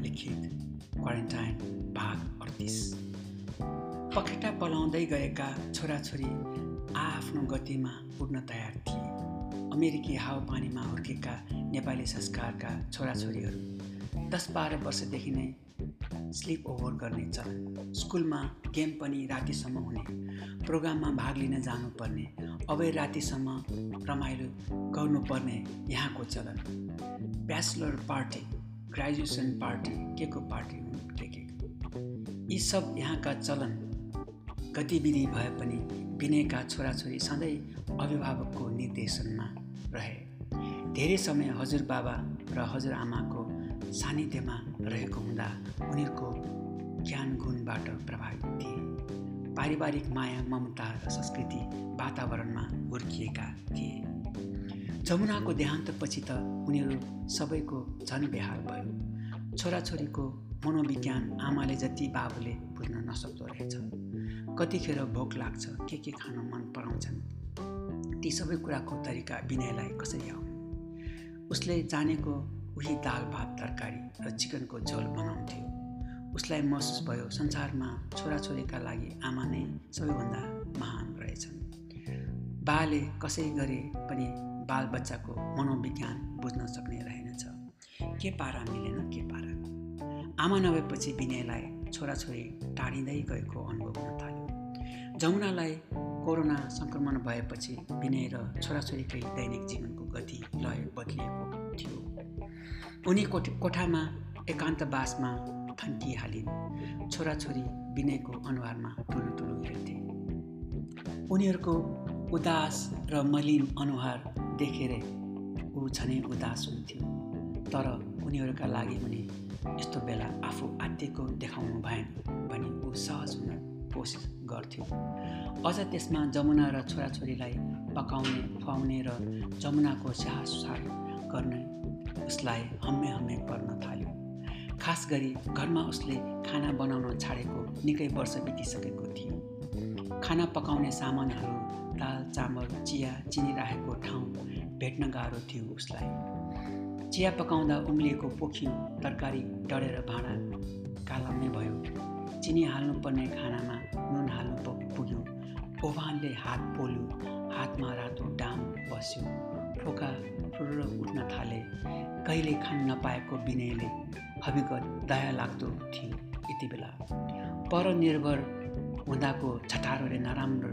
लिखित। क्वारेन्टाइन भाग अडतिस। पखेटा पलाउँदै गएका छोराछोरी आआफ्नो गतिमा उड्न तयार थिए। अमेरिकी हावापानीमा हुर्केका नेपाली संस्कारका छोराछोरीहरू दस बाह्र वर्षदेखि नै स्लिप ओभर गर्ने चलन। स्कुलमा गेम पनि रातिसम्म हुने। प्रोग्राममा भाग लिन जानुपर्ने। अबै रातिसम्म रमाइलो गर्नुपर्ने यहाँको चलन। ब्याचलर पार्टी ग्रेजुएसन पार्टी के को पार्टी के के यी सब यहाँका चलन गतिविधि भए पनि विनयका छोराछोरी सधैँ अभिभावकको निर्देशनमा रहे। धेरै समय हजुरबाबा र हजुरआमाको सान्निध्यमा रहेको हुँदा उनीहरूको ज्ञान गुणबाट प्रभावित थिए। पारिवारिक माया ममता र संस्कृति वातावरणमा हुर्किएका थिए। जमुनाको देहान्तपछि त उनीहरू सबैको झन बेहाल भयो। छोराछोरीको मनोविज्ञान आमाले जति बाबुले बुझ्न नसक्दो रहेछ। कतिखेर भोक लाग्छ के के खान मन पराउँछन्। ती सबै कुराको तरिका विनयलाई कसरी आउने? उसले जानेको उही दाल भात तरकारी र चिकनको झोल बनाउँथ्यो। उसलाई महसुस भयो संसारमा छोराछोरीका लागि आमा नै सबैभन्दा महान रहेछन्। बाले कसै गरे पनि बालबच्चाको मनोविज्ञान बुझ्न सक्ने रहेनछ। के पारा मिलेन के पारा? आमा नभएपछि विनयलाई छोराछोरी टाढिँदै गएको अनुभव हुन थाल्यो। जमुनालाई कोरोना सङ्क्रमण भएपछि विनय र छोराछोरीकै दैनिक जीवनको गति लय बदलिएको थियो। उनी कोठ कोठामा एकान्तवासमा थन्किहालिन्। छोराछोरी विनयको अनुहारमा ठुलो ठुलो हेर्थे उनीहरूको उदास र मलिन अनुहार देखेर ऊ झनै उदास हुन्थ्यो। तर उनीहरूका लागि पनि यस्तो बेला आफू आत्तिको देखाउनु भएन भने ऊ सहज हुन कोसिस गर्थ्यो। अझ त्यसमा जमुना र छोराछोरीलाई पकाउने खुवाउने र जमुनाको स्याहार गर्ने उसलाई हम्मे हम्मे पर्न थाल्यो। खास गरी घरमा उसले खाना बनाउन छाडेको निकै वर्ष बितिसकेको थियो। खाना पकाउने सामानहरू दाल चामल चिया चिनी राखेको ठाउँ भेट्न गाह्रो थियो उसलाई चिया पकाउँदा उम्लिएको पोखियो तरकारी डढेर भाँडा कालामै भयो। चिनी हाल्नुपर्ने खानामा नुन हाल्नु पुग्यो। ओभानले हात पोल्यो। हातमा रातो डाम बस्यो। फोका फुर्र उठ्न थाले। कहिले खान नपाएको विनयले हविगत दया लाग्दो थियो यति बेला परनिर्भर हुँदाको छटारोले नराम्रो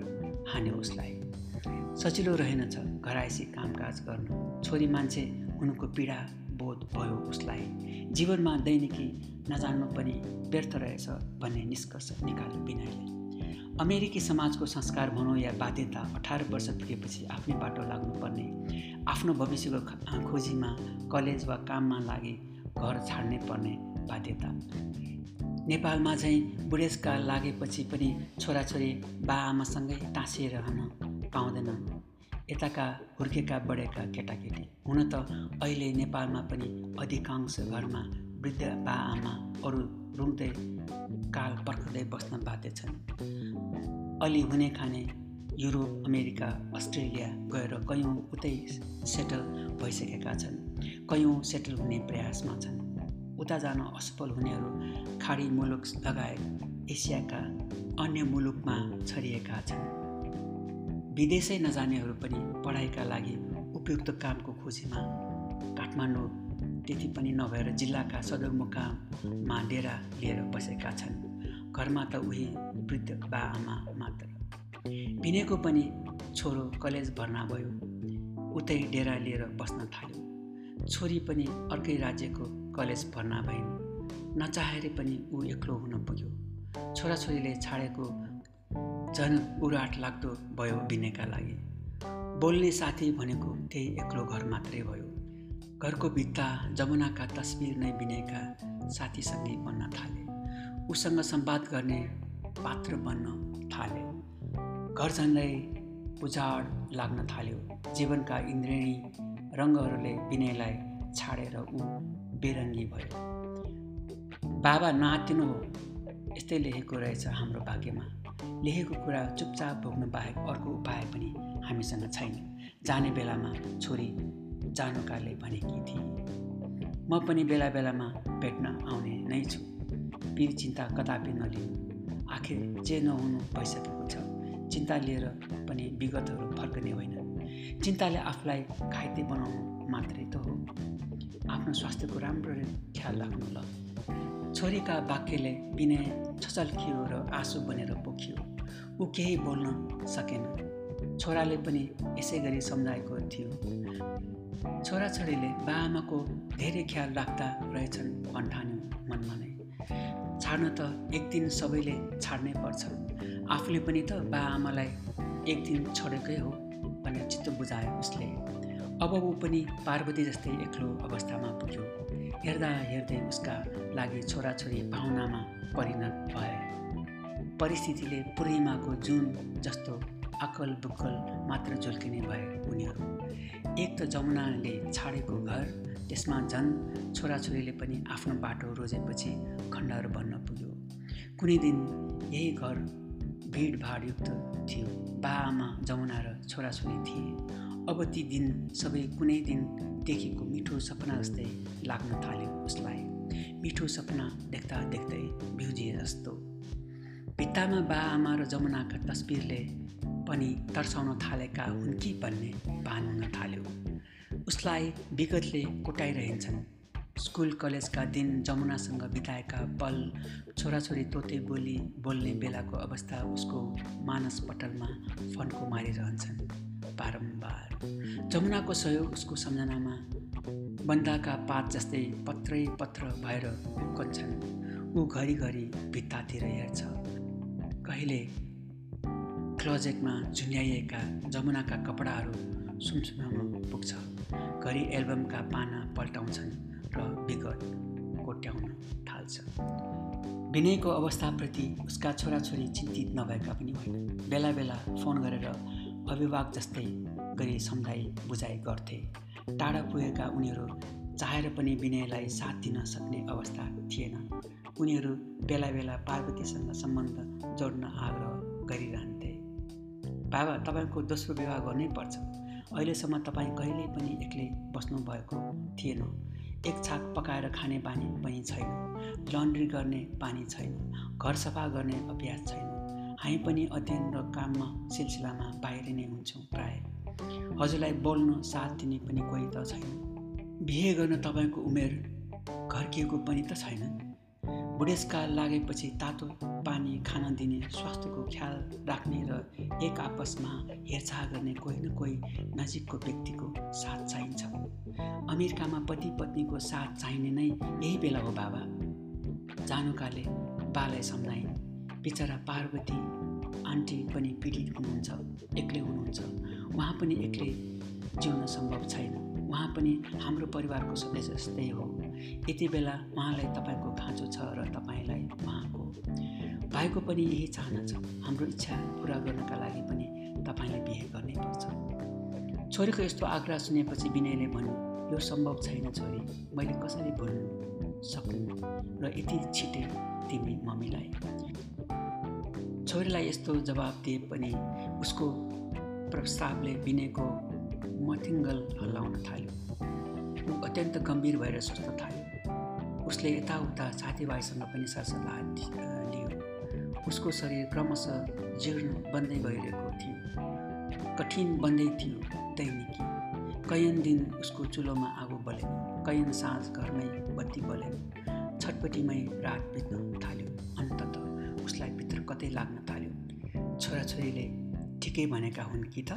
हान्यो उसलाई। सजिलो रहेनछ घराइसी कामकाज गर्नु। छोरी मान्छे हुनुको पीडा बोध भयो उसलाई। जीवनमा दैनिकी नजान्नु पनि व्यर्थ रहेछ भन्ने निष्कर्ष निकाल्यो विनयले। अमेरिकी समाजको संस्कार भनौँ या बाध्यता अठार वर्ष पुगेपछि आफ्नै बाटो लाग्नुपर्ने। आफ्नो भविष्यको खोजीमा कलेज वा काममा लागि घर छाड्नै पर्ने बाध्यता। नेपालमा चाहिँ बुढेसकाल लागेपछि पनि छोराछोरी बाआमासँगै टाँसिएर रहन पाउँदैनन् यताका हुर्केका बढेका केटाकेटी। हुन त अहिले नेपालमा पनि अधिकांश घरमा वृद्ध बाआमा अरू रुङ्दै काल पर्खँदै बस्न बाध्य छन्। अलि हुने खाने युरोप अमेरिका अस्ट्रेलिया गएर कयौँ उतै सेटल भइसकेका छन्। कयौँ सेटल हुने प्रयासमा छन्। उता जान असफल हुनेहरू खाडी मुलुक लगायत एसियाका अन्य मुलुकमा छरिएका छन्। विदेशै नजानेहरू पनि पढाइका लागि उपयुक्त कामको खोजीमा काठमाडौँ त्यति पनि नभएर जिल्लाका सदरमुकाममा डेरा लिएर बसेका छन्। घरमा त उही वृद्ध बा आमा मात्र। विनयको पनि छोरो कलेज भर्ना भयो उतै डेरा लिएर बस्न थाल्यो। छोरी पनि अर्कै राज्यको कलेज भर्ना भइन् नचाहेर पनि ऊ एक्लो हुन पुग्यो। छोराछोरीले छाडेको झन् उराट लाग्दो भयो विनयका लागि। बोल्ने साथी भनेको त्यही एक्लो घर मात्रै भयो। घरको भित्ता जमुनाका तस्बिर नै विनयका साथीसँगै बन्न थाले। उसँग सम्वाद गर्ने पात्र बन्न थाले। घर झन्डै उजाड लाग्न थाल्यो। जीवनका इन्द्रेणी रङ्गहरूले विनयलाई छाडेर ऊ बेरङ्गी भयो। बाबा नआत्तिनु हो यस्तै लेखेको रहेछ हाम्रो भाग्यमा। लेखेको कुरा चुपचाप भोग्नु बाहेक अर्को उपाय पनि हामीसँग छैन। जाने बेलामा छोरी जानुकाले भनेकी थिए। म पनि बेला बेलामा भेट्न आउने नै छु। पिर चिन्ता कदापि नलिनु आखिर जे नहुनु भइसकेको छ। चिन्ता लिएर पनि विगतहरू फर्कने होइन। चिन्ताले आफूलाई घाइते बनाउनु मात्रै त हो। आफ्नो स्वास्थ्यको राम्रो ख्याल राख्नु ल। छोरीका वाक्यले विनय छचल्कियो र आँसु बनेर पोखियो ऊ केही बोल्न सकेन। छोराले पनि यसै गरी सम्झाएको थियो। छोराछोरीले बाआमाको धेरै ख्याल राख्दा रहेछन् भन्ठान्यो मनमा नै। छाड्न त एक दिन सबैले छाड्नै पर्छ आफूले पनि त बाआमालाई एक दिन छोडेकै हो भनेर चित्त बुझायो उसले। अब ऊ पनि पार्वती जस्तै एक्लो अवस्थामा पुग्यो। हेर्दा हेर्दै उसका लागि छोराछोरी पाहुनामा परिणत भए। परिस्थितिले पूर्णिमाको जुन जस्तो अक्कल बुक्कल मात्र झुल्किने भए उनीहरू। एक त जमुनाले छाडेको घर त्यसमा झन् छोराछोरीले पनि आफ्नो बाटो रोजेपछि खण्डहर बन्न पुग्यो। कुनै दिन यही घर भिडभाडयुक्त थियो। बाआमा जमुना र छोराछोरी थिए। अब ती दिन सबै कुनै दिन देखेको मिठो सपना जस्तै लाग्न थाल्यो उसलाई। मिठो सपना देख्दा देख्दै भ्युजिए जस्तो। भित्तामा बाआमा र जमुनाका तस्बिरले पनि तर्साउन थालेका हुन् कि भन्ने भान हुन थाल्यो। उसलाई विगतले कोटाइरहन्छन्। स्कुल कलेजका दिन जमुनासँग बिताएका पल छोराछोरी तोते बोली बोल्ने बेलाको अवस्था उसको मानस पटलमा फन्को मारिरहन्छन्। बारम्बार। जमुनाको सहयोग उसको सम्झनामा बन्दाका पात जस्तै पत्रै पत्र भएर उक्कन्छन्। ऊ घरिघरि भित्तातिर हेर्छ। कहिले क्लोजेटमा झुन्याइएका जमुनाका कपडाहरू सुमसुमामा पुग्छ। घरि एल्बमका पाना पल्टाउँछन्। र विगत कोट्याउन थाल्छ। विनयको अवस्थाप्रति उसका छोराछोरी चिन्तित नभएका पनि होइन। बेला बेला फोन गरेर अभिभावक जस्तै गरी सम्झाइ बुझाइ गर्थे। टाढा पुगेका उनीहरू चाहेर पनि विनयलाई साथ दिन सक्ने अवस्था थिएन। उनीहरू बेला बेला पार्वतीसँग सम्बन्ध जोड्न आग्रह गरिरहन्थे। बाबा तपाईँको दोस्रो विवाह गर्नै पर्छ। अहिलेसम्म तपाईँ कहिल्यै पनि एक्लै बस्नुभएको थिएन। एक छाक पकाएर खाने बानी पनि छैन। लन्ड्री गर्ने बानी छैन। घर सफा गर्ने अभ्यास छैन। हामी पनि अध्ययन र काममा सिलसिलामा बाहिर नै हुन्छौँ प्राय। हजुरलाई बोल्न साथ दिने पनि कोही त छैन। बिहे गर्न तपाईँको उमेर घर्किएको पनि त छैन। बुढेसकाल लागेपछि तातो पानी खान दिने स्वास्थ्यको ख्याल राख्ने र एक आपसमा हेरचाह गर्ने कोही न कोही नजिकको व्यक्तिको साथ चाहिन्छ। अमेरिकामा पति पत्नीको साथ चाहिने नै यही बेला हो बाबा। जानुकाले बालाई सम्झाइन् बिचरा पार्वती आन्टी पनि पीडित हुनुहुन्छ एक्लै हुनुहुन्छ। उहाँ पनि एक्लै जिउन सम्भव छैन। उहाँ पनि हाम्रो परिवारको सदस्य जस्तै हो। यति बेला उहाँलाई तपाईँको खाँचो छ र तपाईँलाई उहाँको भाइको पनि यही चाहना छ। हाम्रो इच्छा पुरा गर्नका लागि पनि तपाईँले बिहे गर्नै पर्छ। छोरीको यस्तो आग्रह सुनेपछि विनयले भन्यो यो सम्भव छैन छोरी मैले कसरी भुल्नु सक्नु र यति छिटै तिमी मम्मीलाई? छोरीलाई यस्तो जवाब दिए पनि उसको प्रस्तावले विनयको मथिङ्गल हल्लाउन थाल्यो। ऊ अत्यन्त गम्भीर भएर सोच्न थाल्यो। उसले यताउता साथीभाइसँग पनि सरसल्लाह लियो। उसको शरीर क्रमशः जीर्ण बन्दै गइरहेको थियो। कठिन बन्दै थियो दैनिकी। कैयन दिन उसको चुलोमा आगो बलेन कैयन साँझ घरमै बत्ती बलेन छटपट्टिमै रात बित्न थाल्यो। अन्तत उसलाई भित्र कतै लाग्न थाल्यो। छोराछोरीले ठिकै भनेका हुन् कि त?